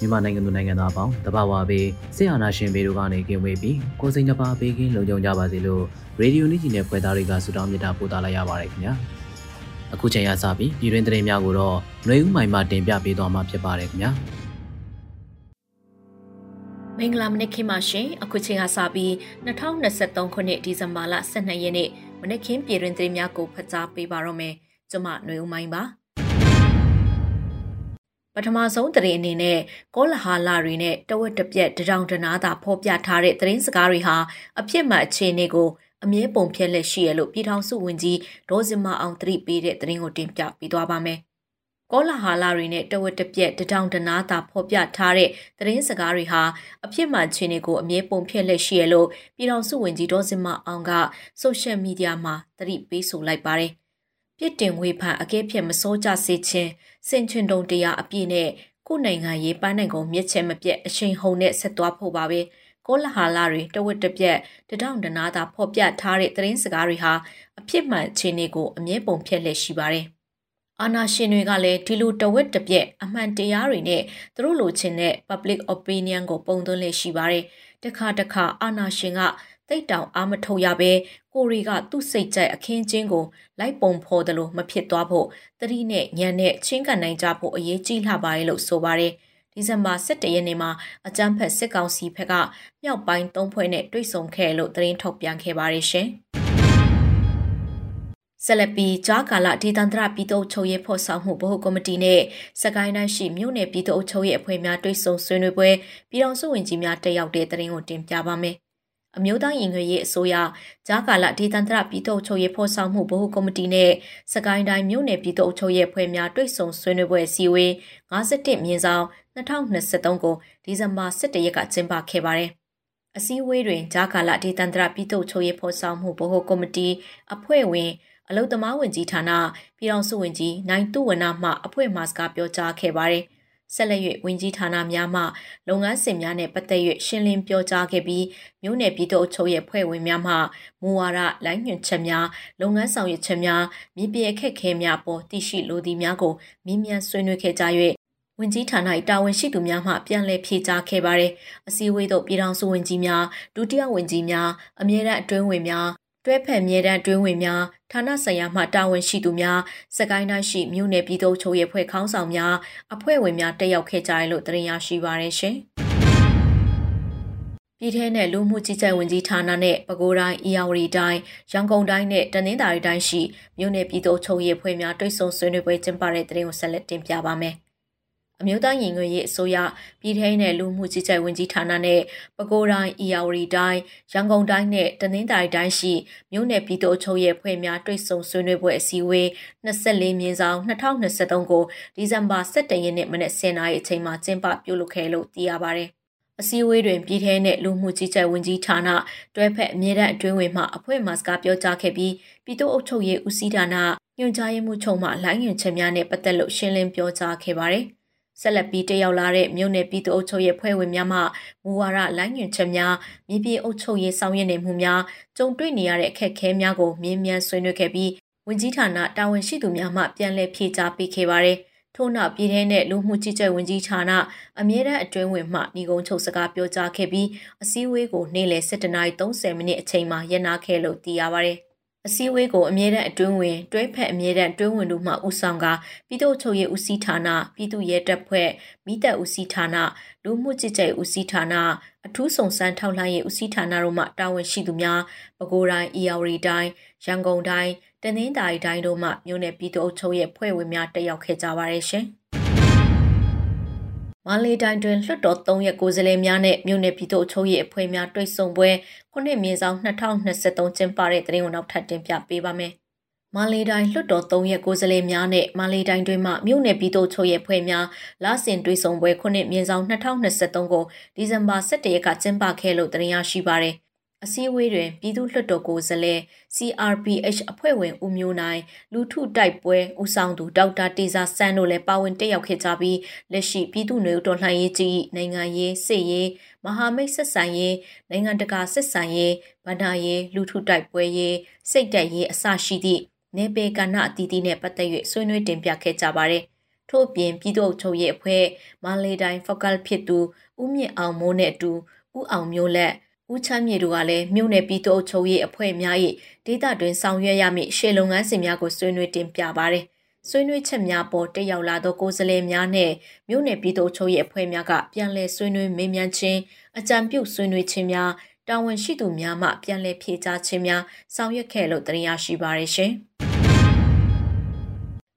မြန်မာနိုင်ငံသူနိုင်ငံသားအပေါင်းတဘာဝဘေးဆေးအာနာရှင်ဘေးတို့ကနေကင်းဝေးပြီးကိုယ်စိတ်နှပါဘေးကင်းလုံခြုံကြပါစေလို့ရေဒီယိုနေ့ကြီးနဲ့ဖွဲ့သားတွေကဆုတောင်းမေတ္တာပို့သလာရပါတယ်ခင်ဗျာအခုချိန်ရစပြီးပြည်တွင်းသတင်းများကိုတော့ຫນွေဦးမိုင်မှတင်ပြပေးသွားမှာဖြစ်ပါတယ်ခင်ဗျာမင်္ဂလာမနက်ခင်းပါရှင်အခုချိန်ကစပြီး2023ခုနှစ်ဒီဇင်ဘာလ12ရက်နေ့မနက်ခင်းပြည်တွင်သတင်းများကိုဖတ်ကြားပေးပါတော့မယ် ကျွန်မຫນွေဦးမိုင်းပါပထမဆုံးသတင်းအနေနဲ့ကောလဟာလာတွေနဲ့တဝက်တပြက်တရောင်တနာသာဖော်ပြထားတဲ့သတင်းစကားတွေဟာအဖြစ်မှန်အခြေအနေကိုအမြဲပုံဖြတ်လက်ရှိရလို့ပြည်ထောင်စုဝန်ကြီးဒေါ်စင်မအောင်သတိပေးတဲ့သတင်းကိုတင်ပြပေးသွားပါမယ်။ကောလာဟာလာတွေနဲ့တဝက်တပြက်တထောင်တနာတာဖော်ပြထားတဲ့သတင်းစကားတွေဟာအဖြစ်မှန်ချင်းတွေကိုအမြဲပုံဖြတ်လက်ရှိရလို့ပြည်ထောင်စုဝန်ကြီးဒေါ်စင်မအောင်ကဆိုရှယ်မီဒီယာမှာသတိပေးဆိုလိုက်ပါတယ်။ ပြစ်တင်ဝေဖန်အကဲဖြတ်မစိုးကြစေခြင်းစင်ချွင်တုံတရားအပြည့်နဲ့ကိုယ်နိုင်ငံရေးပန်းနိုင်ကုန်မြစ်ချဲမပြတ်အချိန်ဟုန်နဲ့ဆက်သွားဖို့ပါပဲ။ကောလဟာလာတွေတဝက်တပြက်တထောင်တနာတာဖော်ပြထားတဲ့သတင်းစကားတွေဟာအဖြစ်မှန်ခြေနေကိုအမြဲပုံဖြတ်လက်ရှိပါတယ်။အာဏာရှင်တွေကလည်းဒီလိုတဝက်တပြက်အမှန်တရားတွေနဲ့သူတို့လိုချင်တဲ့ public opinion ကိုပုံသွင်းလက်ရှိပါတယ်။တခါတခါအာဏာရှင်က တိတ်တောင်အာမထုတ်ရပဲကိုရီကသူ့စိတ်ကြိုက်အခင်းချင်းကိုလိုက်ပုံဖော်တယ်လို့မဖြစ်သွားဖို့တတိနဲ့ညံနဲ့ချင်းကန်နိုင်ကြဖို့အရေးကြီးလှပါတယ်လို့ဆိုပါတယ်။ဒီဇင်ဘာ17ရက်နေ့မှာအကြမ်းဖက်စစ်ကောင်စီဘက်ကမြောက်ပိုင်း၃ဖွဲ့နဲ့တွေ့ဆုံခဲ့လို့သတင်းထုတ်ပြန်ခဲ့ပါတယ်ရှင်။ဆက်လက်ပြီးကြားကာလဒေသန္တရပြည်သူ့ချုပ်ရေးဖော်ဆောင်မှုဗဟိုကော်မတီနဲ့စကိုင်းတိုင်းရှိမြို့နယ်ပြည်သူ့ချုပ်ရေးအဖွဲ့များတွဲဆုံဆွေးနွေးပွဲပြည်ထောင်စုဝန်ကြီးများတက်ရောက်တဲ့တဲ့ရင်ကိုတင်ပြပါမယ်။ အမျိုးသားရင်ခွေရေးအစိုးရကြားကာလဒေသန္တရပြည်သူ့ချုပ်ရေးဖော်ဆောင်မှုဗဟိုကော်မတီနဲ့စကိုင်းတိုင်းမြို့နယ်ပြည်သူ့ချုပ်ရေးအဖွဲ့များတွဲဆုံဆွေးနွေးပွဲစီဝေး51မြင်းဆောင်2023ကိုဒီဇင်ဘာ17ရက်ကကျင်းပခဲ့ပါတယ်။အစည်းအဝေးတွင်ဂျာကာလာဒေသန္တရပြည်သူ့ချုပ်ရေးဖော်ဆောင်မှုဗဟိုကော်မတီအဖွဲ့ဝင်အလုသမားဝင်ကြီးဌာနပြည်ထောင်စုဝင်ကြီးနိုင်တုဝနမှအဖွဲ့မှစကားပြောကြားခဲ့ပါတယ်။ ဆက်လက်၍ဝင်ကြီးဌာနများမှလုပ်ငန်းစဉ်များနဲ့ပတ်သက်၍ရှင်းလင်းပြောကြားခဲ့ပြီးမြို့နယ်ပြည်သူ့အချုပ်ရဲ့ဖွဲ့ဝင်များမှမူဝါဒလိုင်းညွှန်ချက်များလုပ်ငန်းဆောင်ရွက်ချက်များမြေပြအခက်ခဲများပေါ်တရှိလိုသည်များကိုမြင်းမြန်ဆွေးနွေးခဲ့ကြ၍ဝင်ကြီးဌာန၏တာဝန်ရှိသူများမှပြန်လည်ဖြေကြားခဲ့ပါတယ်။အစည်းအဝေးသို့ပြည်ထောင်စုဝင်ကြီးများဒုတိယဝင်ကြီးများအမြဲတမ်းအတွင်းဝင်များ တွဲဖက်မြဲတမ်းတွင်းဝင်များဌာနဆိုင်ရာမှတာဝန်ရှိသူများစကိုင်းတိုင်းရှိမြို့နယ်ပြည်သူ့ချုပ်ရဲ့ဖွဲ့ခေါင်းဆောင်များအဖွဲ့ဝင်များတက်ရောက်ခဲ့ကြတယ်လို့သိရရှိပါရရှင်။ပြည်ထနဲ့လူမှုကြီးကြပ်ဝင်ကြီးဌာနနဲ့ပဲခူးတိုင်း၊အေရဝတီတိုင်း၊ရန်ကုန်တိုင်းနဲ့တနင်္သာရီတိုင်းရှိမြို့နယ်ပြည်သူ့ချုပ်ရဲ့ဖွဲ့များတွဲဆုံဆွေးနွေးပွဲကျင်းပတဲ့တဲ့ရင်ကိုဆက်လက်တင်ပြပါမယ်။ အမျိုးသားရင်ငွေရေးအစိုးရပြည်ထောင်နဲ့လူမှုကြီးကြပ်ဝင်ကြီးဌာနနဲ့ပဲခူးတိုင်း၊အီယာဝတီတိုင်း၊ရန်ကုန်တိုင်းနဲ့တနင်္သာရီတိုင်းရှိမြို့နယ်ပြည်သူ့အချုပ်ရဲ့ဖွဲ့များတွေ့ဆုံဆွေးနွေးပွဲအစည်းအဝေး24မြင်းဆောင်2023ကိုဒီဇင်ဘာ17ရက်နေ့မနက်10:00နာရီအချိန်မှာကျင်းပပြုလုပ်ခဲ့လို့သိရပါတယ်။အစည်းအဝေးတွင်ပြည်ထဲနဲ့လူမှုကြီးကြပ်ဝင်ကြီးဌာနတွဲဖက်အမြဲတမ်းအတွင်းဝင်မှအဖွဲ့မှစကားပြောကြားခဲ့ပြီးပြည်သူ့အုပ်ချုပ်ရေးဦးစီးဌာနညွှန်ကြားရေးမှူးချုပ်မှလိုင်းညွှန်ချက်များနဲ့ပတ်သက်လို့ရှင်းလင်းပြောကြားခဲ့ပါတယ်။ ဆက်လက်ပြီးတက်ရောက်လာတဲ့မြို့နယ်ပြည်သူ့အုပ်ချုပ်ရေးဖွဲ့ဝင်များမှမူဝါဒလိုင်းညွှန်ချက်များမြေပြည်အုပ်ချုပ်ရေးဆောင်ရွက်နေမှုများကြုံတွေ့နေရတဲ့အခက်အခဲများကိုမြင်းမြန်ဆွေးနွေးခဲ့ပြီးဝန်ကြီးဌာနတာဝန်ရှိသူများမှပြန်လည်ဖြေကြားပေးခဲ့ပါတယ်။ထို့နောက်ပြည်ထောင်တဲ့လူမှုကြီးကြပ်ဝင်ကြီးဌာနအမြဲတမ်းအတွင်းဝင်မှညီကုန်းချုပ်စကားပြောကြားခဲ့ပြီးအစည်းအဝေးကိုနေ့လယ်7:30မိနစ်အချိန်မှာရပ်နာခဲ့လို့သိရပါတယ်။ အစည်းအဝေးကိုအမြဲတမ်းအတွင်းဝင်တွဲဖက်အမြဲတမ်းအတွင်းဝင်တို့မှဦးဆောင်ကပြည်သူ့ချုပ်ရေးဦးစီးဌာနပြည်သူ့ရဲတပ်ဖွဲ့မိသက်ဦးစီးဌာနလူမှုจิตကြိုက်ဦးစီးဌာနအထူးဆောင်စမ်းထောက်လှမ်းရေးဦးစီးဌာနတို့မှတာဝန်ရှိသူများပဲခူးတိုင်း၊အီယာဝတီတိုင်း၊ရန်ကုန်တိုင်း၊တနင်္သာရီတိုင်းတို့မှမြို့နယ်ပြည်သူ့အုပ်ချုပ်ရေးဖွဲ့ဝင်များတက်ရောက်ခဲ့ကြပါတယ်ရှင်။ မန္တလေးတိုင်းတွင်လွှတ်တော်3ရက်ကိုယ်စားလှယ်များနဲ့မြို့နယ်ပြည်သူ့အချုပ်ရေးအဖွဲ့များတွေ့ဆုံပွဲခုနှစ်မြင်းဆောင်2023ကျင်းပတဲ့တဲ့ရင်ကိုနောက်ထပ်တင်ပြပေးပါမယ်။မန္တလေးတိုင်းလွှတ်တော်3ရက်ကိုယ်စားလှယ်များနဲ့မန္တလေးတိုင်းတွင်မှမြို့နယ်ပြည်သူ့ချုပ်ရဲ့ဖွဲ့များလာဆင်တွေ့ဆုံပွဲခုနှစ်မြင်းဆောင်2023ကိုဒီဇင်ဘာ17ရက်ကကျင်းပခဲ့လို့တင်ရရှိပါရယ်။ အစည်းအဝေးတွင်ပြည်သူ့လွှတ်တော်ကိုယ်စားလှယ် CRPH အဖွဲ့ဝင်ဦးမျိုးနိုင်လူထုတိုက်ပွဲဦးဆောင်သူဒေါက်တာတေဇာဆန်းတို့လည်းပါဝင်တက်ရောက်ခဲ့ကြပြီးလက်ရှိပြည်သူ့နေဦးတော်လှန်ရေးကြီးနိုင်ငံရေးစစ်ရေးမဟာမိတ်ဆက်ဆံရေးနိုင်ငံတကာဆက်ဆံရေးဗန္ဒာရေးလူထုတိုက်ပွဲရေးစိတ်တက်ရေးအစရှိသည့်နေပေကဏ္ဍအသီးသီးနဲ့ပတ်သက်၍ဆွေးနွေးတင်ပြခဲ့ကြပါတယ်ထို့ပြင်ပြည်သူ့ချုပ်ရေးအဖွဲ့မန္တလေးတိုင်း Focal ဖြစ်သူဦးမြင့်အောင်မိုးနဲ့အတူဦးအောင်မျိုးလက် ဦးချမ်းမြေတို့ကလည်းမြို့နယ်ပြည်သူ့အုပ်ချုပ်ရေးအဖွဲ့များ၏ဒေသတွင်ဆောင်ရွက်ရမည့်ရှေ့လုပ်ငန်းစဉ်များကိုဆွေးနွေးတင်ပြပါသည်ဆွေးနွေးချက်များပေါ်တက်ရောက်လာသောကိုယ်စားလှယ်များနဲ့မြို့နယ်ပြည်သူ့အုပ်ချုပ်ရေးအဖွဲ့များကပြန်လည်ဆွေးနွေးမေးမြန်းခြင်းအကြံပြုဆွေးနွေးခြင်းများတာဝန်ရှိသူများမှပြန်လည်ဖြေကြားခြင်းများဆောင်ရွက်ခဲ့လို့တင်ရရှိပါရရှင်။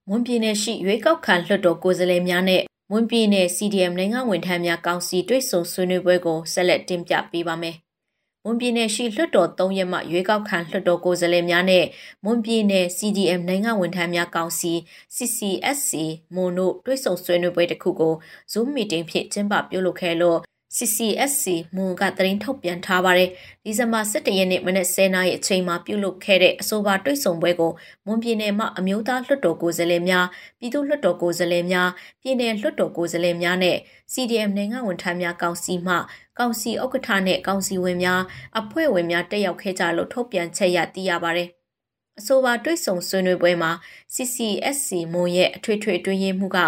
မွန်ပြည်နယ်ရှိရွေးကောက်ခံလွှတ်တော်ကိုယ်စားလှယ်များနဲ့မွန်ပြည်နယ် CDM နိုင်ငံဝန်ထမ်းများကောင်စီတွေ့ဆုံဆွေးနွေးပွဲကိုဆက်လက်တင်ပြပေးပါမယ် မွန်ပြည်နယ်ရှိလွှတ်တော်၃ရက်မှရွေးကောက်ခံလွှတ်တော်ကိုယ်စားလှယ်များနဲ့မွန်ပြည်နယ် CDM နိုင်ငံဝန်ထမ်းများကောင်စီ CCSC မွန်တို့တွဲဆုံဆွေးနွေးပွဲတစ်ခုကို Zoom meeting ဖြင့်ကျင်းပပြုလုပ်ခဲ့လို့ CCSC မွန်ကသတင်းထုတ်ပြန်ထားပါတယ်။ဒီဇင်ဘာ17ရက်နေ့မနက်10:00နာရီအချိန်မှာပြုလုပ်ခဲ့တဲ့အဆိုပါတွေ့ဆုံပွဲကိုမွန်ပြည်နယ်မှအမျိုးသားလွှတ်တော်ကိုယ်စားလှယ်များပြည်သူ့လွှတ်တော်ကိုယ်စားလှယ်များပြည်내လွှတ်တော်ကိုယ်စားလှယ်များနဲ့ CDM နိုင်ငံဝန်ထမ်းများကောင်စီမှကောင်စီဥက္ကဋ္ဌနဲ့ကောင်စီဝင်များအဖွဲ့ဝင်များတက်ရောက်ခဲ့ကြလို့ထုတ်ပြန်ချက်ရသိရပါတယ်။ အဆိုပါတွေ့ဆုံဆွေးနွေးပွဲမှာ CCSC မွန်ရဲ့အထွေထွေတွင်းရေးမှုက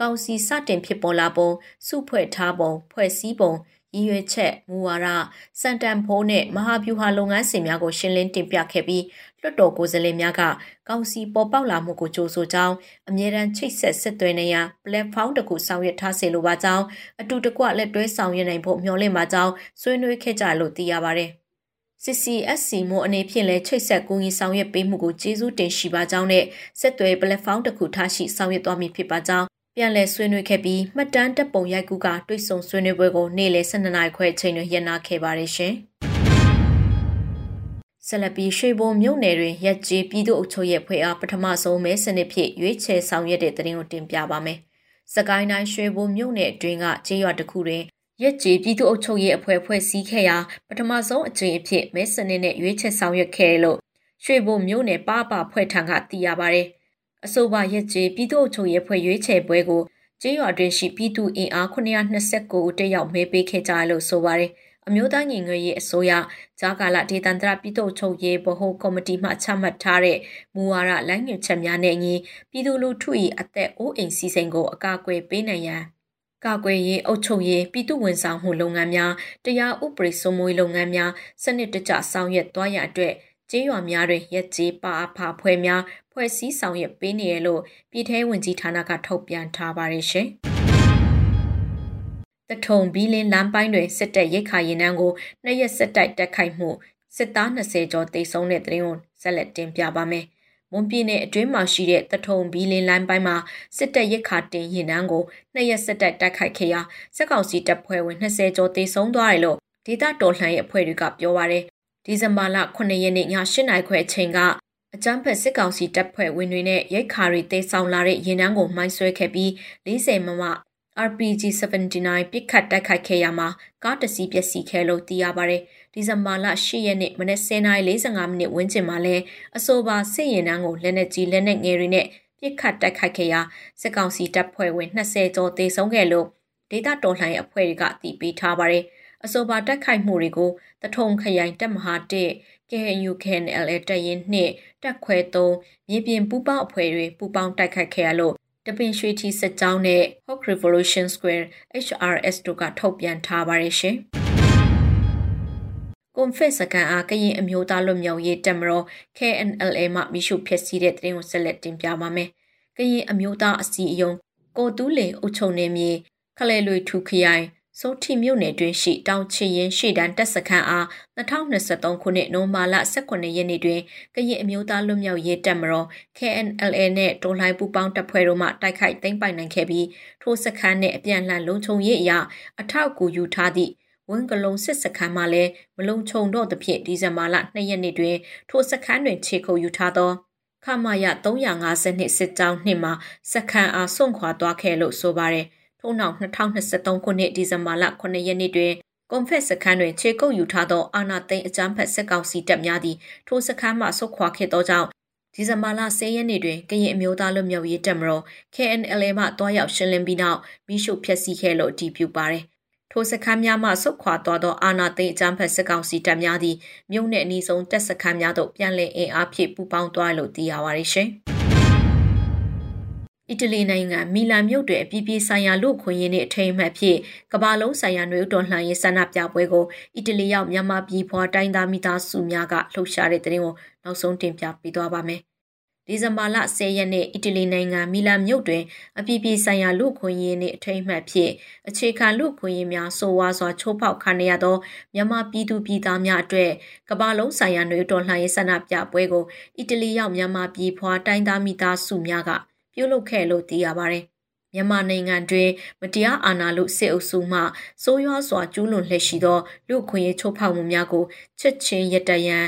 ကောင်စီစတင်ဖြစ်ပေါ်လာပုံစုဖွဲ့ထားပုံဖွဲ့စည်းပုံရည်ရွယ်ချက်မူဝါဒစံတန်ဖိုးနဲ့မဟာဗျူဟာလုပ်ငန်းစဉ်များကိုရှင်းလင်းတင်ပြခဲ့ပြီးလွှတ်တော်ကိုယ်စားလှယ်များကကောင်စီပေါ်ပေါက်လာမှုကိုကြိုးဆိုကြောင်းအမြဲတမ်းချိတ်ဆက်ဆက်သွယ်နေရန် platform တစ်ခုဆောင်ရွက်ထားစေလိုပါကြောင်းအတူတကွလက်တွဲဆောင်ရွက်နိုင်ဖို့မျှော်လင့်ပါကြောင်းဆွေးနွေးခဲ့ကြလို့သိရပါတယ်။ CCSC မို့အနေဖြင့်လဲချိတ်ဆက်ကူညီဆောင်ရွက်ပေးမှုကိုကျေးဇူးတင်ရှိပါကြောင်းနဲ့ဆက်သွယ် platform တစ်ခုထားရှိဆောင်ရွက်သွားမည်ဖြစ်ပါကြောင်းပြန်လည်ဆွေးနွေးခဲ့ပြီးမှတ်တမ်းတပ်ပုံရိုက်ကူးကတွေ့ဆုံဆွေးနွေးပွဲကိုနေ့လယ်12နာရီခွဲအချိန်တွင်ရပ်နာခဲ့ပါတယ်ရှင်။ဆလပီရွှေဘုံမြို့နယ်တွင်ရက်ကြီးပြည်သူ့အုပ်ချုပ်ရေးဖွဲ့အားပထမဆုံးမဲစနစ်ဖြင့်ရွေးချယ်ဆောင်ရွက်တဲ့သတင်းကိုတင်ပြပါမယ်။စကိုင်းတိုင်းရွှေဘုံမြို့နယ်အတွင်းကကျေးရွာတစ်ခုတွင် ရက်ကျေပြည်သူ့အုပ်ချုပ်ရေးအဖွဲ့ဖွဲ့စည်းခဲ့ရာပထမဆုံးအကြိမ်အဖြစ်မဲစနစ်နဲ့ရွေးချယ်ဆောင်ရွက်ခဲ့လို့ရွှေဘုံမြို့နယ်ပပဖွဲ့ထံကသိရပါဗျ။အဆိုပါရက်ကျေပြည်သူ့အုပ်ချုပ်ရေးအဖွဲ့ရွေးချယ်ပွဲကိုကျေးရွာတွင်ရှိပြည်သူအင်အား929ဦးတက်ရောက်မဲပေးခဲ့ကြလို့ဆိုပါတယ်။အမျိုးသားညီညွတ်ရေးအစိုးရဂျာကာလာဒေသန္တရပြည်သူ့ချုပ်ရေးဗဟိုကော်မတီမှချမှတ်ထားတဲ့မူဝါဒလမ်းညွှန်ချက်များနဲ့အညီပြည်သူလူထု၏အသက်အိုးအိမ်စီစဉ်ကိုအကာအကွယ်ပေးနိုင်ရန် ကာကွယ်ရေးအုပ်ချုပ်ရေးပြည်သူ့ဝန်ဆောင်မှုလုပ်ငန်းများတရားဥပဒေစိုးမိုးရေးလုပ်ငန်းများစနစ်တကျဆောင်ရွက်သွားရအတွက်ကျေးရွာများတွင်ရက်ကျေးပါအဖဖွဲ့များဖွဲ့စည်းဆောင်ရွက်ပေးနေရလို့ပြည်ထရေးဝန်ကြီးဌာနကထုတ်ပြန်ထားပါတယ်ရှင်။တထုံဘီလင်းလမ်းပိုင်းတွင်စစ်တပ်ရိတ်ခါရင်နှန်းကိုနှစ်ရက်စစ်တိုက်တက်ခိုက်မှုစစ်သား20ကျော်တိတ်ဆုံးတဲ့တဲ့ရင်ကိုဆက်လက်တင်ပြပါမယ်။ မွန်ပြည်နယ်အတွင်းမှာရှိတဲ့တထုံဘီလင်းလိုင်းပိုင်းမှာစစ်တပ်ရစ်ခါတင်ရင်နှန်းကိုနှစ်ရက်စစ်တပ်တိုက်ခိုက်ခဲ့ရာစက်ကောင်စီတပ်ဖွဲ့ဝင်20ကျော်သေဆုံးသွားတယ်လို့ဒေသတော်လှန်ရေးအဖွဲ့တွေကပြောပါရယ်ဒီဇင်ဘာလ9ရက်နေ့ည8နာရီခွဲအချိန်ကအကြမ်းဖက်စစ်ကောင်စီတပ်ဖွဲ့ဝင်တွေနဲ့ရိတ်ခါတွေတေဆောင်လာတဲ့ရင်နှန်းကိုမိုင်းဆွဲခဲ့ပြီး40မမ RPG 79ပစ်ခတ်တိုက်ခိုက်ခဲ့ရမှာကားတစ်စီးပျက်စီးခဲ့လို့သိရပါတယ်။ဒီဇင်ဘာလ10ရက်နေ့မနက်10:45မိနစ်ဝန်းကျင်မှာလဲအဆိုပါစစ်ရင်တန်းကိုလက်နက်ကြီးလက်နက်ငယ်တွေနဲ့ပစ်ခတ်တိုက်ခိုက်ခဲ့ရာစစ်ကောင်စီတပ်ဖွဲ့ဝင်20ကျော်သေဆုံးခဲ့လို့ဒေသတော်လှန်ရေးအဖွဲ့တွေကတည်ပြီးထားပါတယ်။အဆိုပါတိုက်ခိုက်မှုတွေကိုတထုံခရိုင်တပ်မဟာ1 KNU KNL တပ်ရင်းနှင့်တပ်ခွဲ3မြေပြင်ပူးပေါင်းအဖွဲ့တွေပူးပေါင်းတိုက်ခိုက်ခဲ့ရလို့ တပင်ရွှေထီစစ်ကြောင်းနဲ့ Hawk Revolution Square HRS တို့ကထုတ်ပြန်ထားပါတယ်ရှင်။ကွန်ဖက်စကန်အားကရင်အမျိုးသားလွတ်မြောက်ရေးတပ်မတော် KNLA မှမိရှုဖြစ်စီတဲ့တရင်ကိုဆက်လက်တင်ပြပါမယ်။ကရင်အမျိုးသားအစည်းအရုံးကိုတူးလင်အုပ်ချုပ်နေမြေခလဲလွေထူခရိုင် စိုးထီမြို့နယ်တွင်ရှိတောင်ချီရင်ရှေ့တန်းတပ်စခန်းအား2023ခုနှစ်နိုမာလ18ရက်နေ့တွင်ကရင်အမျိုးသားလွတ်မြောက်ရေးတပ်မတော် KNLA နှင့်တော်လှန်ပူးပေါင်းတပ်ဖွဲ့တို့မှတိုက်ခိုက်သိမ်းပိုက်နိုင်ခဲ့ပြီးထိုစခန်းနှင့်အပြန်အလှန်လုံခြုံရေးအရာအထောက်အကူယူထားသည့်ဝင်းကလုံးစစ်စခန်းမှလည်းမလုံခြုံတော့သဖြင့်ဒီဇင်ဘာလ2ရက်နေ့တွင်ထိုစခန်းတွင်ခြေခုပ်ယူထားသောခမာယ352စစ်ကြောင်းနှင့်မှစခန်းအားစွန့်ခွာသွားခဲ့လို့ဆိုပါတယ်။ ထို့နောက်2023ခုနှစ်ဒီဇင်ဘာလ9ရက်နေ့တွင်ကွန်ဖက်စခန်းတွင်ခြေကုပ်ယူထားသောအာနာသိန်းအကြမ်းဖက်စစ်ကောင်စီတပ်များသည်ထိုစခန်းမှဆုတ်ခွာခဲ့သောကြောင့်ဒီဇင်ဘာလ10ရက်နေ့တွင်ကရင်အမျိုးသားလွတ်မြောက်ရေးတပ်မတော် KNLA မှတွားရောက်ရှင်းလင်းပြီးနောက်မိရှုဖျက်ဆီးခဲ့လို့အတည်ပြုပါတယ်။ထိုစခန်းများမှဆုတ်ခွာသွားသောအာနာသိန်းအကြမ်းဖက်စစ်ကောင်စီတပ်များသည်မြို့နယ်အနီးဆုံးတပ်စခန်းများသို့ပြန်လည်အင်အားဖြည့်ပူးပေါင်းသွားလို့သိရပါတယ်ရှင်။ အီတလီနိုင်ငံမီလန်မြို့တွင်အပြည်ပြည်ဆိုင်ရာလူခွင့်ရင်းနှင့်အထိမ်းအမှတ်ဖြင့်ကမ္ဘာလုံးဆိုင်ရာနှွေဦးတော်လှန်ရေးဆန္ဒပြပွဲကိုအီတလီရောက်မြန်မာပြည်ဖွာတိုင်းသားမိသားစုများကလှုပ်ရှားတဲ့တဲ့ရင်ကိုနောက်ဆုံးတင်ပြပေးသွားပါမယ်။ဒီဇင်ဘာလ10ရက်နေ့အီတလီနိုင်ငံမီလန်မြို့တွင်အပြည်ပြည်ဆိုင်ရာလူခွင့်ရင်းနှင့်အထိမ်းအမှတ်ဖြင့်အခြေခံလူခွင့်ရင်းများဆိုဝါစွာချိုးဖောက်ခံရသောမြန်မာပြည်သူပြည်သားများအတွက်ကမ္ဘာလုံးဆိုင်ရာနှွေဦးတော်လှန်ရေးဆန္ဒပြပွဲကိုအီတလီရောက်မြန်မာပြည်ဖွာတိုင်းသားမိသားစုများက ပြုလုပ်ခဲ့လို့သိရပါတယ်။မြန်မာနိုင်ငံတွင်မတရားအာဏာလို့စစ်အုပ်စုမှစိုးရွားစွာကျူးလွန်လှည့်ရှိသောလူခွင့်ရေးချိုးဖောက်မှုများကိုချက်ချင်းရတရန်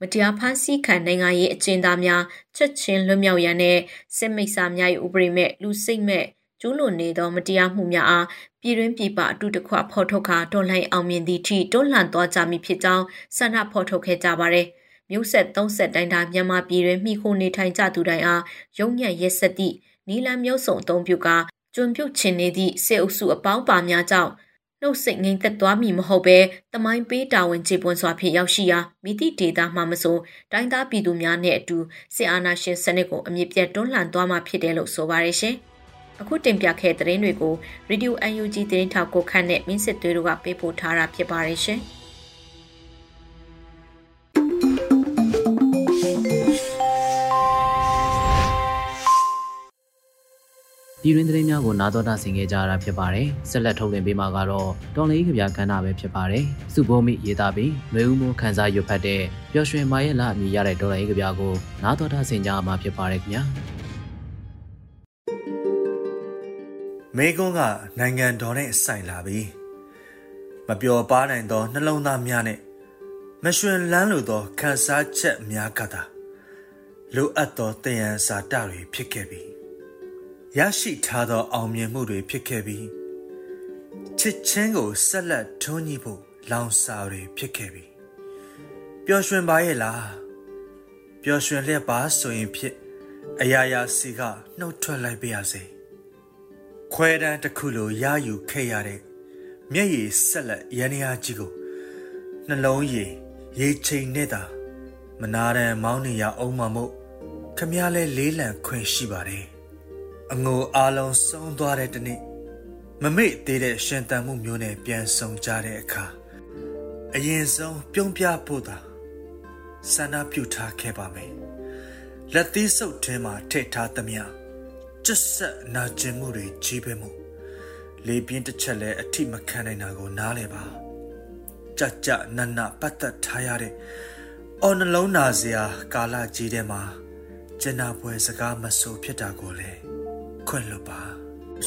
မတရားဖမ်းဆီးခံနိုင်ငံရေးအကျဉ်းသားများချက်ချင်းလွတ်မြောက်ရန်နဲ့စစ်မိတ်ဆာများ၏ဥပဒေမဲ့လူစိတ်မဲ့ကျူးလွန်နေသောမတရားမှုများအားပြည်တွင်းပြည်ပအတူတကွဖော်ထုတ်ခါတော်လှန်အောင်မြင်သည့်ထိတွန်းလှန်သွားကြမည်ဖြစ်ကြောင်းဆန္ဒဖော်ထုတ်ခဲ့ကြပါသည်။ မျိုးဆက်သုံးဆက်တိုင်းသာမြန်မာပြည်တွင်မိခိုနေထိုင်ကြသူတိုင်းအားရုံညံ့ရက်ဆက်သည့်နီလန်မျိုးစုံအုံပြုကကျွံပြုတ်ချင်နေသည့်စေအုပ်စုအပေါင်းပါများကြောင့်နှုတ်ဆက်ငိမ့်သက်သွားမည်မဟုတ်ပဲတမိုင်းပေးတာဝန်ခြေပွန်စွာဖြင့်ရောက်ရှိရာမိတိဒေတာမှမဆိုတိုင်းသားပြည်သူများနဲ့အတူစစ်အာဏာရှင်စနစ်ကိုအမြင့်ပြတ်တွန်းလှန်သွားမှာဖြစ်တယ်လို့ဆိုပါရရှင်။အခုတင်ပြခဲ့တဲ့သတင်းတွေကို Radio UNG သတင်းထောက်ကိုခန့်နဲ့မင်းစစ်သွေးတို့ကပေးပို့ထားတာဖြစ်ပါရရှင်။ ပြည်တွင်းသတင်းများကိုနားတော်တာဆင်ခဲ့ကြရတာဖြစ်ပါတယ်။ဆက်လက်ထုတ်လွှင့်ပေးမှာကတော့တော်လေးကြပြကဏ္ဍပဲဖြစ်ပါတယ်။စုဘုံမိရေးသားပြီးနှွေဦးမိုးခန်းစားရွတ်ဖတ်တဲ့ပျော်ရွှင်မာရဲ့လအမည်ရတဲ့တော်လေးကြပြကိုနားတော်တာဆင်ကြမှာဖြစ်ပါတယ်ခင်ဗျာ။မေကွန်းကနိုင်ငံတော်နဲ့ဆိုင်လာပြီ။မပျော်ပါနိုင်သောနှလုံးသားများနဲ့မရွှင်လန်းလိုသောခန်းစားချက်များကသာလိုအပ်သောတယံစာတတွေဖြစ်ခဲ့ပြီ ရရှိထားသောအောင်မြင်မှုတွေဖြစ်ခဲ့ပြီးချစ်ချင်းကိုဆက်လက်ထွန်းညှိဖို့လောင်စာတွေဖြစ်ခဲ့ပြီပျော်ရွှင်ပါရဲ့လားပျော်ရွှင်လျက်ပါဆိုရင်ဖြစ်အရာရာစီကနှုတ်ထွက်လိုက်ပါရစေခွဲတန်းတစ်ခုလိုရယူခဲ့ရတဲ့မျက်ရည်ဆက်လက်ရန်ရာကြီးကိုနှလုံးရည်ရေချိန်နဲ့သာမနာရန်မောင်းနေရအောင်မမို့ခမရလဲလေးလံခွင့်ရှိပါတယ် အငိုအားလုံးဆုံးသွားတဲ့တနေ့မမေ့သေးတဲ့ရှင်တန်မှုမျိုးနဲ့ပြန်ဆုံကြတဲ့အခါအရင်ဆုံးပြုံးပြဖို့သာဆန္ဒပြုထားခဲ့ပါမယ်လက်သီးစုပ်ထဲမှာထည့်ထားသမျှကျက်ဆက်နာကျင်မှုတွေကြီးပဲမှုလေပြင်းတစ်ချက်လဲအထိမခံနိုင်တာကိုနားလဲပါကြကြနနပတ်သက်ထားရတဲ့အော်နှလုံးနာစရာကာလကြီးထဲမှာကျင်နာပွဲစကားမဆိုဖြစ်တာကိုလည်း ခွင့်လွတ်ပါ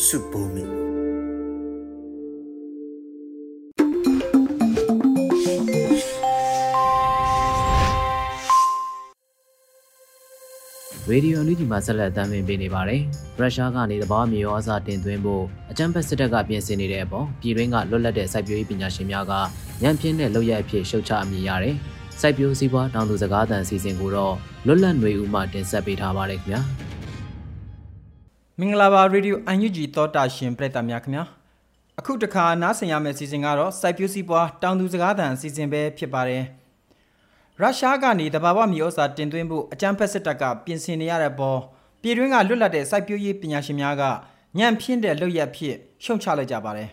စုပိုးမိရေဒီယိုအန်ယူဂျီမှာဆက်လက်အသံပေးနေပါတယ်။ရုရှားကနေသဘာဝမြေရောအစားတင်သွင်းဖို့အကြမ်းဖက်စစ်တပ်ကပြင်ဆင်နေတဲ့အပေါ်ပြည်တွင်းကလွတ်လပ်တဲ့စိုက်ပျိုးရေးပညာရှင်များကညံပြင်းတဲ့လုပ်ရအဖြစ်ရှုတ်ချအမြင်ရတယ်။စိုက်ပျိုးစည်းပွားတောင်သူစကားသံအစီအစဉ်ကိုတော့လွတ်လပ်ຫນွေဦးမှတင်ဆက်ပေးထားပါတယ်ခင်ဗျာ။ မင်္ဂလာပါရေဒီယို UNG သောတာရှင်ပရိသတ်များခင်ဗျာအခုတခါနားဆင်ရမယ့်စီစဉ်ကတော့စိုက်ပျိုးစီးပွားတောင်သူစကားသံစီစဉ်ပဲဖြစ်ပါတယ်ရုရှားကနေတဘာဝမြေဩစာတင်သွင်းဖို့အကြမ်းဖက်စစ်တပ်ကပြင်ဆင်နေရတဲ့ပေါ်ပြည်တွင်းကလွတ်လပ်တဲ့စိုက်ပျိုးရေးပညာရှင်များကညံ့ဖျင်းတဲ့လုပ်ရက်ဖြစ်ရှုံချလိုက်ကြပါတယ်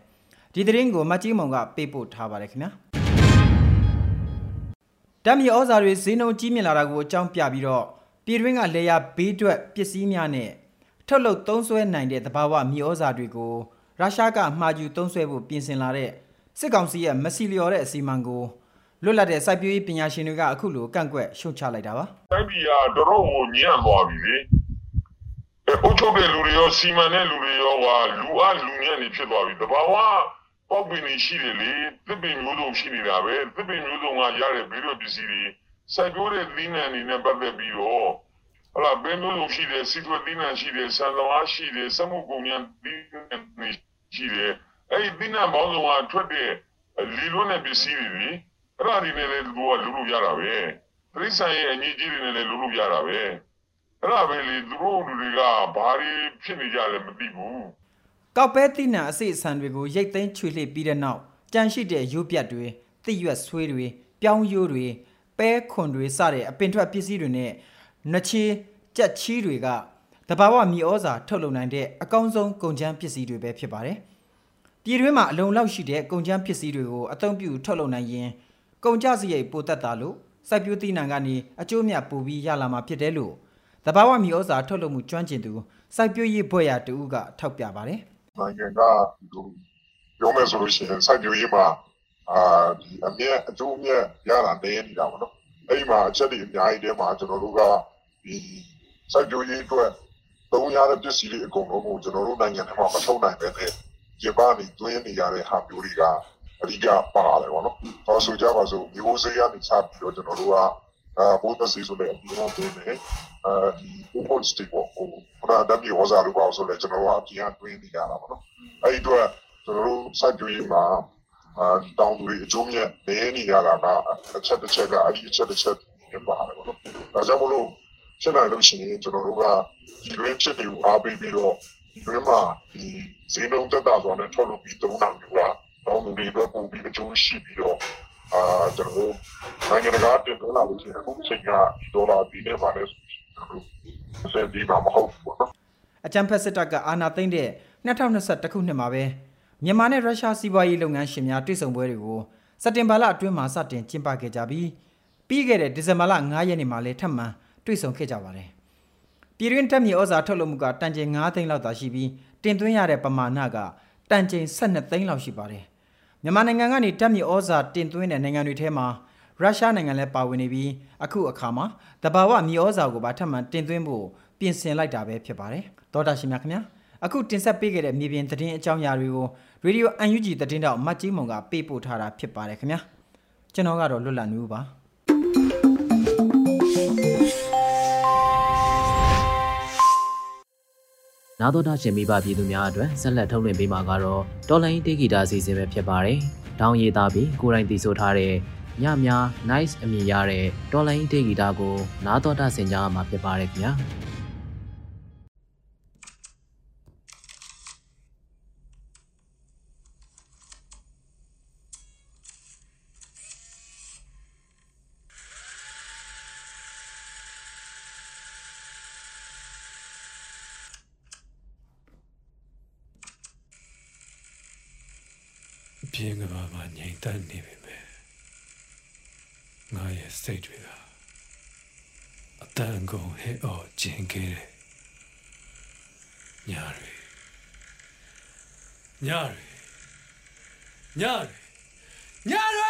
ဒီသတင်းကိုမတ်ကြီးမုံကပေးပို့ထားပါတယ်ခင်ဗျာဓာတ်မြေဩစာတွေဈေးနှုန်းကြီးမြင့်လာတာကိုအကြောင်းပြပြီးတော့ပြည်တွင်းကလေယာဘေးအတွက်ပစ္စည်းများနဲ့ ထုတ်လုပ်သုံးစွဲနိုင်တဲ့သဘာဝမြေဩဇာတွေကိုရုရှားကမှာယူသုံးစွဲဖို့ပြင်ဆင်လာတဲ့စစ်ကောင်စီရဲ့မစီလျော်တဲ့အစီအမံကိုလွတ်လပ်တဲ့စိုက်ပျိုးရေးပညာရှင်တွေကအခုလိုကန့်ကွက်ရှုတ်ချလိုက်တာပါ။တိုက်ပြည်ကတော်တော်ကိုညံ့သွားပြီလေ။အဲအုပ်ချုပ်တဲ့လူတွေရောစီမံတဲ့လူတွေရောကလူအလူညံ့နေဖြစ်သွားပြီ။တဘာဝပေါက်ပင်နေရှိတယ်လေ။သစ်ပင်မျိုးစုံရှိနေတာပဲ။သစ်ပင်မျိုးစုံကရတဲ့ဗီဒီယိုပစ္စည်းတွေစိုက်ပျိုးတဲ့လင်းနံနေနဲ့ပတ်သက်ပြီးတော့ ဟုတ်လားဘင်းလုံးရှိတယ်စီသွေးသီးနှံရှိတယ်ဆန်သမားရှိတယ်စက်မှုကုန်ရန်သီးနှံရှိတယ်အဲ့ဒီသီးနှံပေါင်းစုံကထွက်တဲ့လီလွန်းတဲ့ပစ္စည်းတွေအဲ့ဒါတွေနဲ့လည်းသူကလူလို့ရတာပဲပြိဿရဲ့အညီကြီးတွေနဲ့လည်းလူလို့ရတာပဲအဲ့ဒါပဲလေသူတို့လူတွေကဘာတွေဖြစ်နေကြလဲမသိဘူးကောက်ပဲသီးနှံအစိအဆန်တွေကိုရိတ်သိမ်းချွေလှစ်ပြီးတဲ့နောက်ကြန့်ရှိတဲ့ရိုးပြတ်တွေတိရွက်ဆွေးတွေပြောင်းရိုးတွေပဲခွန်တွေစတဲ့အပင်ထွက်ပစ္စည်းတွေနဲ့ နှချေကြက်ချီးတွေကတဘာဝမြေဩဇာထုတ်လုပ်နိုင်တဲ့အကောင်းဆုံးကုန်ချမ်းပစ္စည်းတွေပဲဖြစ်ပါတယ်။ပြည်တွင်းမှာအလုံလောက်ရှိတဲ့ကုန်ချမ်းပစ္စည်းတွေကိုအသုံးပြုထုတ်လုပ်နိုင်ရင်ကုန်ကျစရိတ်ပိုသက်သာလို့စိုက်ပျိုးသီးနှံကနေအကျိုးမြတ်ပိုပြီးရလာမှာဖြစ်တယ်လို့တဘာဝမြေဩဇာထုတ်လုပ်မှုကျွမ်းကျင်သူစိုက်ပျိုးရေးဘွဲ့ရတူကထောက်ပြပါတယ်။နိုင်ငံကပြောမယ်ဆိုလို့ရှိရင်စိုက်ပျိုးရေးမှာအာဒီအမြတ်အကျိုးမြတ်ရတာတည်နေတာပေါ့နော် အဲ့မှာအချက်တွေအများကြီးတဲမှာကျွန်တော်တို့ကဒီစိုက်ပျိုးရေးအတွက်သုံးရတဲ့ပစ္စည်းတွေအကုန်လုံးကိုကျွန်တော်တို့နိုင်ငံထဲမှာမထုတ်နိုင်ပဲနဲ့ဂျပန်တွေတွင်းနေရတဲ့ဟာမျိုးတွေကအဓိကပါတယ်ပေါ့နော်။ဒါဆိုကြပါစို့မျိုးစေးရနေချပြီးတော့ကျွန်တော်တို့ကအာဘုဒ္ဓစီဆိုတဲ့အပြင်အပြင်နဲ့အာဒီ open stick ကိုပရာဒမီဟောစာလို့ပါဆိုလဲကျွန်တော်တို့ကအပြင်အတွင်းနေရတာပေါ့နော်။အဲ့ဒီတော့ကျွန်တော်တို့စိုက်ပျိုးရေးမှာ အဲဒီတောင်သူတွေအကျိုးမြတ်နေနေရတာကအချက်တစ်ချက်ကအဲ့ဒီအချက်တစ်ချက်ဖြစ်ပါတယ်ပေါ့နော်။ဒါကြောင့်မလို့ဖြစ်နိုင်လို့ရှိရင်ကျွန်တော်တို့ကဒီရင်းဖြစ်တွေကိုအားပေးပြီးတော့ဒီရင်းမှာဒီဈေးနှုန်းတက်တာဆိုတော့ထုတ်လုပ်ပြီးသုံးတာမျိုးကတောင်သူတွေပဲပုံပြီးအကျိုးရှိပြီးတော့အာကျွန်တော်နိုင်ငံတကာတင်သွင်းလာလို့ရှိရင်အခုချိန်ကဒေါ်လာပြီးနေပါတယ်ဆိုတော့စက်ဒီမှာမဟုတ်ဘူးပေါ့နော်။အချမ်းဖက်စစ်တပ်ကအာဏာသိမ်းတဲ့2021ခုနှစ်မှာပဲ မြန်မာနဲ့ရုရှားစီးပွားရေးလုပ်ငန်းရှင်များတွေ့ဆုံပွဲတွေကိုစက်တင်ဘာလအတွင်းမှာစတင်ကျင်းပခဲ့ကြပြီးပြီးခဲ့တဲ့ဒီဇင်ဘာလ9ရက်နေ့မှာလည်းထပ်မံတွေ့ဆုံခဲ့ကြပါတယ်။ပြည်တွင်းတက်မြေဩဇာထုတ်လုပ်မှုကတန်ချိန်9သိန်းလောက်သာရှိပြီးတင်သွင်းရတဲ့ပမာဏကတန်ချိန်12သိန်းလောက်ရှိပါတယ်။မြန်မာနိုင်ငံကနေတက်မြေဩဇာတင်သွင်းတဲ့နိုင်ငံတွေထဲမှာရုရှားနိုင်ငံလည်းပါဝင်နေပြီးအခုအခါမှာတဘာဝမြေဩဇာကိုပါထပ်မံတင်သွင်းဖို့ပြင်ဆင်လိုက်တာပဲဖြစ်ပါတယ်။ဒေါက်တာရှင်များခင်ဗျာအခုတင်ဆက်ပေးခဲ့တဲ့မြေပြင်သတင်းအကြောင်းအရာတွေကို ရေဒီယို UNG သတင်းတောက်မတ်ကြီးမုံကပေးပို့ထားတာဖြစ်ပါတယ်ခင်ဗျာကျွန်တော်ကတော့လွတ်လပ်နေဦးပါနာတော်တာရှင်မိဘပြည်သူများအတွက်ဆက်လက်ထုတ်လွှင့်ပေးမှာကတော့တော်လိုင်းတေဂီတာစီစဉ်ပဲဖြစ်ပါတယ်။တောင်းရည်သားပြီးကိုယ်တိုင်တည်ဆိုထားတဲ့ညများ nice အမည်ရတဲ့တော်လိုင်းတေဂီတာကိုနာတော်တာဆင်ကြားမှာဖြစ်ပါတယ်ခင်ဗျာ။ ထဲအော်ကျင်ခဲ့တယ်ညတွေညတွေညတွေညတွေ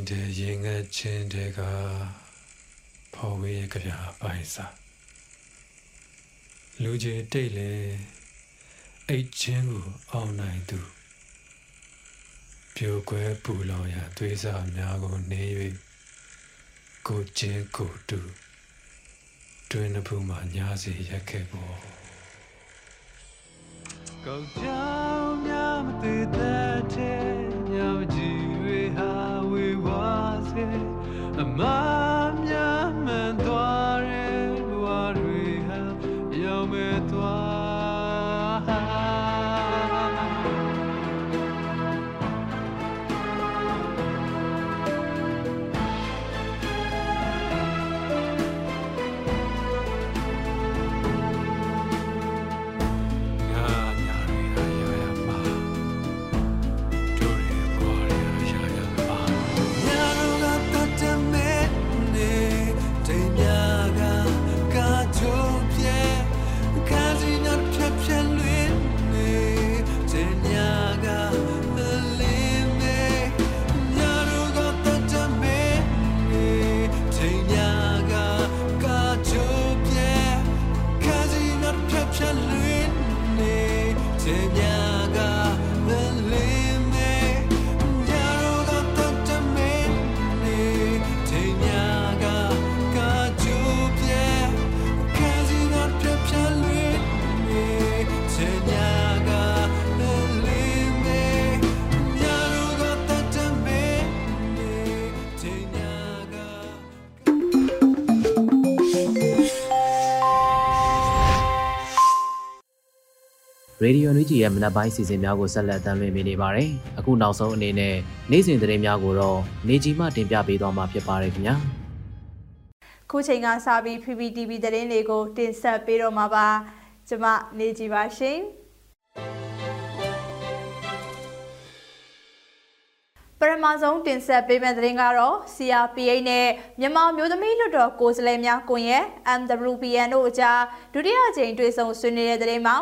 လုံးအိမ်ထဲရင်ငတ်ခြင်းတွေကဖော်ဝေးကြပြပိုင်စာလူကြီးတိတ်လေအိတ်ချင်းကိုအောင်နိုင်သူပြိုကွဲပူလောင်ရာသွေးစာများကိုနေ၍ကိုချင်းကိုတူတွင်နှဖူးမှညာစီရက်ခဲ့ပေါ်ကောက်ကြောင်များမသေးတဲ့တဲ့ အ ရေဒီယိုနူးဂျီရဲ့မနက်ပိုင်းစီစဉ်များကိုဆက်လက်တင်ပြနေပါတယ်။အခုနောက်ဆုံးအနေနဲ့နေ့စဉ်သတင်းများကိုတော့နေကြီးမှတင်ပြပေးသွားမှာဖြစ်ပါတယ်ခင်ဗျာ။ခုချိန်ကစပြီး PPTV သတင်းတွေကိုတင်ဆက်ပေးတော့မှာပါကျမနေကြည်ပါရှင်ပရမဆုံးတင်ဆက်ပေးမယ့်သတင်းကတော့ CRPH နဲ့မြန်မာမျိုးသမီးလွှတ်တော်ကိုယ်စားလှယ်များကွန်ရက် MWPN တို့အကြားဒုတိယကြိမ်တွေ့ဆုံဆွေးနွေးတဲ့သတင်းမှာ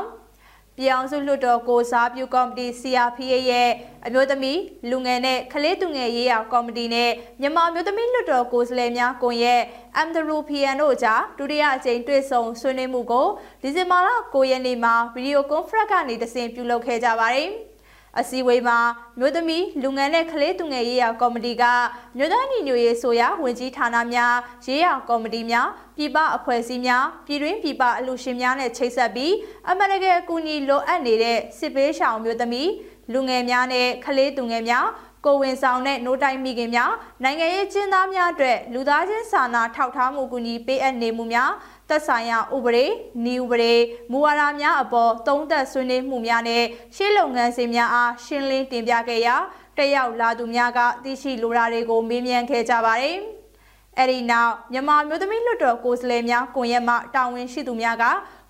ပြည်အောင်စုလွှတ်တော်ကိုစားပြုကော်မတီ CRPH ရဲ့အမျိုးသမီးလူငယ်နဲ့ကလေးသူငယ်ရေးရာကော်မတီနဲ့မြန်မာမျိုးသမီးလွှတ်တော်ကိုယ်စားလှယ်များကွန်ရက် MWPN တို့အကြားဒုတိယအကြိမ်တွေ့ဆုံဆွေးနွေးမှုကိုဒီဇင်ဘာလ9ရက်နေ့မှာဗီဒီယိုကွန်ဖရင့်ကနေတဆင့်ပြုလုပ်ခဲ့ကြပါတယ်။ အစည်းအဝေးမှာမြို့သမီးလူငယ်နဲ့ကလေးသူငယ်ရေးရာကော်မတီကမြို့သားညီညွတ်ရေးဆိုရာဝင်ကြီးဌာနများရေးရာကော်မတီများပြည်ပအဖွဲ့အစည်းများပြည်တွင်းပြည်ပအလူရှင်များနဲ့ချိတ်ဆက်ပြီးအမရကအကူအညီလိုအပ်နေတဲ့စစ်ပေးရှောင်မြို့သမီးလူငယ်များနဲ့ကလေးသူငယ်များကိုဝင်ဆောင်တဲ့နိုးတိုင်းမိခင်များနိုင်ငံရေးကျင်းသားများအတွက်လူသားချင်းစာနာထောက်ထားမှုကူညီပေးအပ်နေမှုများ သက်ဆိုင်ရာဥပဒေ၊ဤဥပဒေမူဝါဒများအပေါ်သုံးသပ်ဆွေးနွေးမှုများနဲ့ရှေ့လုပ်ငန်းစဉ်များအားရှင်းလင်းတင်ပြခဲ့ရာတက်ရောက်လာသူများကသိရှိလိုတာတွေကိုမေးမြန်းခဲ့ကြပါတယ်။အဲဒီနောက်မြန်မာမျိုးသမီးလွှတ်တော်ကိုယ်စားလှယ်များကွန်ရက်မှတာဝန်ရှိသူများက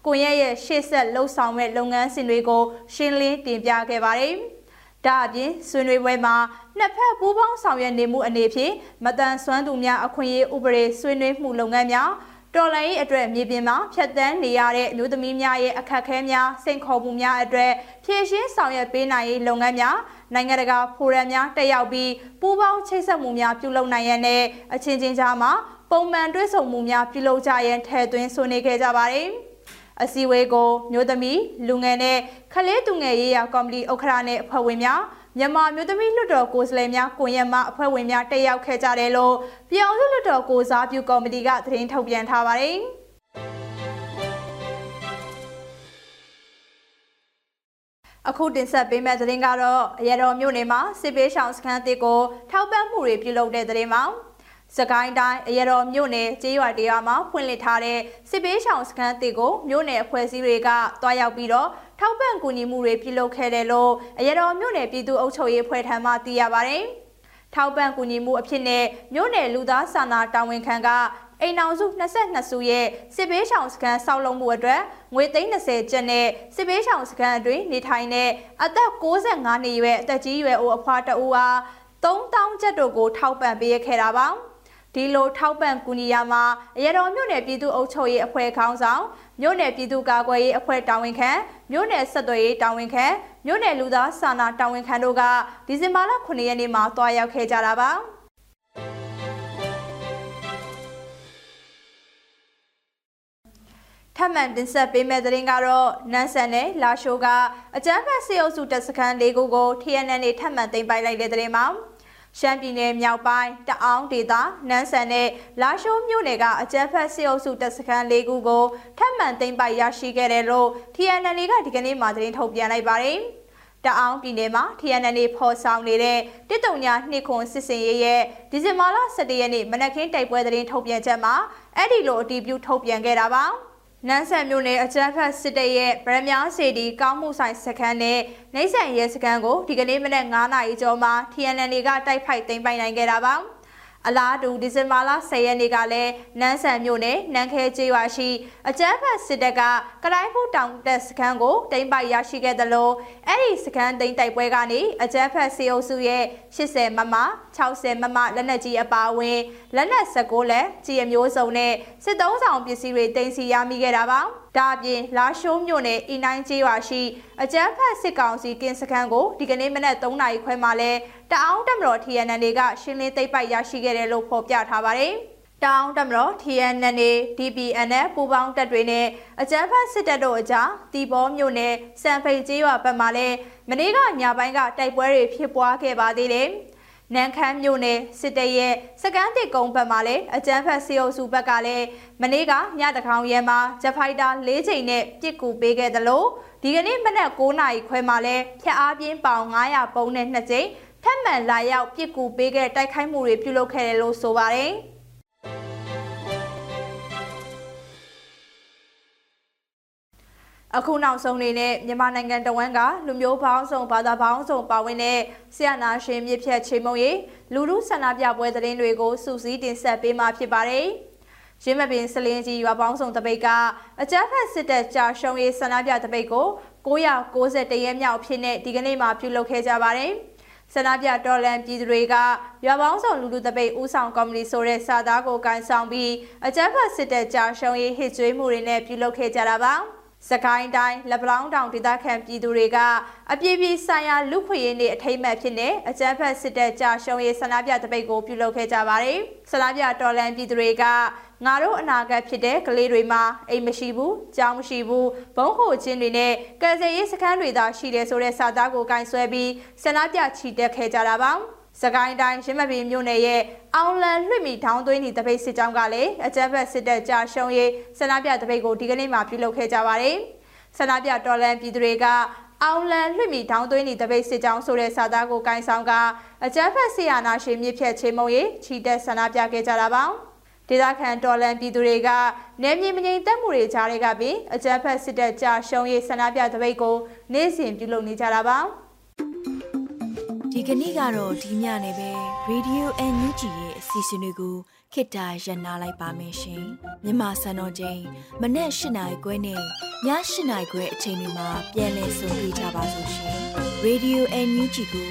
ကွန်ရက်ရဲ့ရှေ့ဆက်လှုပ်ဆောင်မဲ့လုပ်ငန်းစဉ်တွေကိုရှင်းလင်းတင်ပြခဲ့ပါတယ်။ဒါအပြင်ဆွေးနွေးပွဲမှာနှစ်ဖက်ပူးပေါင်းဆောင်ရွက်နေမှုအနေဖြင့်မတန်ဆွမ်းသူများအခွင့်အရေးဥပဒေဆွေးနွေးမှုလုပ်ငန်းများ တော်လိုင်းရေးအတွက်မြေပြင်မှာဖြတ်တန်းနေရတဲ့အမျိုးသမီးများရဲ့အခက်အခဲများစိန်ခေါ်မှုများအတွက်ဖြည့်ရှင်းဆောင်ရွက်ပေးနိုင်ရေးလုပ်ငန်းများနိုင်ငံတကာဖိုရမ်များတက်ရောက်ပြီးပူးပေါင်းချိတ်ဆက်မှုများပြုလုပ်နိုင်ရတဲ့အချင်းချင်းကြားမှာပုံမှန်တွဲဆုံမှုများပြုလုပ်ကြရန်ထည့်သွင်းဆွေးနွေးခဲ့ကြပါတယ်။အစည်းအဝေးကိုမျိုးသမီးလူငယ်နဲ့ခလေးသူငယ်ရေးရာကော်မတီဥက္ကဋ္ဌနဲ့အဖွဲ့ဝင်များ မြန်မာမျိုးသမီးလွှတ်တော်ကိုယ်စားလှယ်များကွန်ရက်မှအဖွဲ့ဝင်များတက်ရောက်ခဲ့ကြတယ်လို့ပြည်အောင်စုလွှတ်တော်ကိုစားပြုကော်မတီကသတင်းထုတ်ပြန်ထားပါတယ်။အခုတင်ဆက်ပေးမယ့်သတင်းကတော့အရတော်မြို့နယ်မှာစစ်ပေးရှောင်းစခန်းတစ်ကိုထောက်ပံ့မှုတွေပြုလုပ်တဲ့သတင်းမှာစကိုင်းတိုင်းအရတော်မြို့နယ်ကျေးရွာတရားမှာဖွင့်လှစ်ထားတဲ့စစ်ပေးရှောင်းစခန်းတစ်ကိုမြို့နယ်အဖွဲ့အစည်းတွေကတွားရောက်ပြီးတော့ ထောက်ပံ့ကူညီမှုတွေပြုလုပ်ခဲ့တယ်လို့အရတော်မြို့နယ်ပြည်သူ့အုပ်ချုပ်ရေးဖွဲ့ထံမှသိရပါတယ်။ထောက်ပံ့ကူညီမှုအဖြစ်နဲ့မြို့နယ်လူသားစာနာတာဝန်ခံကအိမ်အောင်စု22စုရဲ့စစ်ဘေးရှောင်စခန်းဆောက်လုပ်မှုအတွက်ငွေသိန်း30ကျပ်နဲ့စစ်ဘေးရှောင်စခန်းအတွင်းနေထိုင်တဲ့အသက်65နှစ်အရွယ်အသက်ကြီးရွယ်အိုအဖွားတဦးအား3000ကျပ်တို့ကိုထောက်ပံ့ပေးခဲ့တာပါ ဒီလိုထောက်ပံ့ကူညီရမှာအရတော်မြို့နယ်ပြည်သူ့အုပ်ချုပ်ရေးအဖွဲ့ခေါင်းဆောင်မြို့နယ်ပြည်သူ့ကာကွယ်ရေးအဖွဲ့တာဝန်ခံမြို့နယ်ဆက်သွယ်ရေးတာဝန်ခံမြို့နယ်လူသားစာနာတာဝန်ခံတို့ကဒီဇင်ဘာလ9ရက်နေ့မှာတွားရောက်ခဲ့ကြတာပါထပ်မံတင်ဆက်ပေးမယ့်သတင်းကတော့နန်းဆန်နဲ့လာရှိုးကအကြမ်းဖက်စေအုပ်စုတပ်စခန်း၄ခုကို TNN နဲ့ထပ်မံသိမ်းပိုက်လိုက်တဲ့သတင်းမှာ ရှမ်းပြည်နယ်မြောက်ပိုင်းတအောင်းဒေသနန်းဆန်နဲ့လာရှိုးမြို့နယ်ကအကြမ်းဖက်စေအုပ်စုတပ်စခန်း၄ခုကိုထပ်မံသိမ်းပိုက်ရရှိခဲ့တယ်လို့ TNN ကဒီကနေ့မှသတင်းထုတ်ပြန်လိုက်ပါတယ်။တအောင်းပြည်နယ်မှာ TNN ဖော်ဆောင်နေတဲ့တစ်တုံညာနှစ်ခွန်စစ်စင်ရဲရဲ့ဒီဇင်ဘာလ17ရက်နေ့မနက်ခင်းတိုက်ပွဲသတင်းထုတ်ပြန်ချက်မှာအဲ့ဒီလိုအတည်ပြုထုတ်ပြန်ခဲ့တာပါ။ နန်းဆန်မြို့နယ်အကြမ်းဖက်စစ်တပ်ရဲ့ဗရမ ्या စီဒီကောင်းမှုဆိုင်စခန်းနဲ့နိုင်ဆန်ရဲစခန်းကိုဒီကနေ့မနက်9နာရီကျော်မှာ TNN ကတိုက်ဖိုက်သိမ်းပိုက်နိုင်ခဲ့တာပါ။ အလားတူဒီဇင်ဘာလ10ရက်နေ့ကလည်းနန်းဆန်မြို့နယ်နန်းခဲကျေးရွာရှိအကြမ်းဖက်စစ်တပ်ကကတိုင်းဖို့တောင်တက်စခန်းကိုတိမ့်ပိုက်ရရှိခဲ့တယ်လို့အဲ့ဒီစခန်းတိမ့်တိုက်ပွဲကနေအကြမ်းဖက်စီအုပ်စုရဲ့80မမ60မမလက်နက်ကြီးအပါအဝင်လက်နက်16လက်ကြီးအမျိုးစုံနဲ့စစ်သုံးဆောင်ပစ္စည်းတွေတင်စီရမိခဲ့တာပါဒါအပြင်လာရှိုးမြို့နယ်အီနိုင်ကျေးရွာရှိအကြမ်းဖက်စစ်ကောင်စီကင်းစခန်းကိုဒီကနေ့မနက်3နာရီခွဲမှာလဲ တအောင်းတမတော် TNN တွေကရှင်းလင်းသိပ်ပိုက်ရရှိခဲ့တယ်လို့ဖော်ပြထားပါတယ်။တောင်တမတော် TNN DPN နဲ့ပူပေါင်းတပ်တွေနဲ့အကြမ်းဖက်စစ်တပ်တို့အကြားတီဘောမြို့နယ်စံဖိတ်ကျေးရွာဘက်မှာလည်းမနေ့ကညပိုင်းကတိုက်ပွဲတွေဖြစ်ပွားခဲ့ပါသေးတယ်။နန်ခမ်းမြို့နယ်စစ်တရဲ့စကန်းတစ်ကုန်းဘက်မှာလည်းအကြမ်းဖက်စီအုပ်စုဘက်ကလည်းမနေ့ကညတကောင်ရဲမှာဂျဖိုက်တာ၄ချိန်နဲ့ပြစ်ကူပေးခဲ့သလိုဒီကနေ့မနက်9နာရီခွဲမှာလည်းဖျက်အားပြင်းပေါင်900ပုံနဲ့2ချိန် ထပ်မံလာရောက်ပြစ်ကူပေးခဲ့တိုက်ခိုက်မှုတွေပြုလုပ်ခဲ့တယ်လို့ဆိုပါတယ်။အခုနောက်ဆုံးနေနဲ့မြန်မာနိုင်ငံတဝန်းကလူမျိုးပေါင်းစုံဘာသာပေါင်းစုံပါဝင်တဲ့ဆရာနာရှင်မြစ်ဖြတ်ချိန်မုံရီလူလူဆန္ဒပြပွဲသတင်းတွေကိုစူးစီးတင်ဆက်ပေးမှာဖြစ်ပါတယ်။ရင်းမပင်စလင်းကြီးရွာပေါင်းစုံတပိတ်ကအကြမ်းဖက်စစ်တပ်ကြာရှုံးရေးဆန္ဒပြတပိတ်ကို991ရက်မြောက်ဖြစ်တဲ့ဒီကနေ့မှာပြုလုပ်ခဲ့ကြပါတယ်။ ဆန္ဒပြတော်လန်ပြည်သူတွေကရွာပေါင်းစုံလူလူတပိတ်ဦးဆောင်ကော်မတီဆိုတဲ့စာသားကိုကန်ဆောင်ပြီးအကြမ်းဖက်စစ်တပ်ကြာရှုံးရေးဟစ်ကြွေးမှုတွေနဲ့ပြုလုပ်ခဲ့ကြတာပါစကိုင်းတိုင်းလက်ပလောင်းတောင်ဒေသခံပြည်သူတွေကအပြည့်ပြည့်ဆိုင်ရာလူခွေရေးနေ့အထိမ်းအမှတ်ဖြစ်နေအကြမ်းဖက်စစ်တပ်ကြာရှုံးရေးဆန္ဒပြတပိတ်ကိုပြုလုပ်ခဲ့ကြပါတယ်။ဆန္ဒပြတော်လန်ပြည်သူတွေက ငါတို့အနာဂတ်ဖြစ်တဲ့ကလေးတွေမှာအိမ်မရှိဘူး၊ကြောင်းမရှိဘူး၊ဘုံခိုခြင်းတွေနဲ့ကယ်ဆယ်ရေးစခန်းတွေသာရှိတယ်ဆိုတဲ့စာသားကိုကင်ဆွဲပြီးဆန္ဒပြချီတက်ခဲ့ကြတာပါ။စကိုင်းတိုင်းရင်းမပင်မြို့နယ်ရဲ့အောင်လန်လွှင့်မီထောင်းသွင်းသည့်တပိတ်စစ်ကြောင်းကလည်းအကြမ်းဖက်စစ်တပ်ကြာရှုံးရေးဆန္ဒပြတပိတ်ကိုဒီကနေ့မှပြုလုပ်ခဲ့ကြပါတယ်။ဆန္ဒပြတော်လန်ပြည်သူတွေကအောင်လန်လွှင့်မီထောင်းသွင်းသည့်တပိတ်စစ်ကြောင်းဆိုတဲ့စာသားကိုကင်ဆောင်ကအကြမ်းဖက်ဆီယာနာရှင်မြစ်ဖြတ်ချင်းမုံရေးချီတက်ဆန္ဒပြခဲ့ကြတာပါ။ ဒေသခံတော်လန်ပြည်သူတွေကနေမြေမငြိမ်သက်မှုတွေကြားတွေကပြီးအကြမ်းဖက်စစ်တပ်ကြာရှုံးရေးဆန္ဒပြတပိတ်ကိုနေ့စဉ်ပြုလုပ်နေကြတာပါဒီကနေ့ကတော့ဒီညနေပဲ Radio NUG ရဲ့အစီအစဉ်လေးကိုခေတ္တရ延လိုက်ပါမယ်ရှင်မြန်မာစံတော်ချိန်မနေ့၈နိုင်ခွဲနဲ့ည၈နိုင်ခွဲအချိန်တွေမှာပြောင်းလဲဆိုပြကြပါလို့ရှင် Radio NUG ကို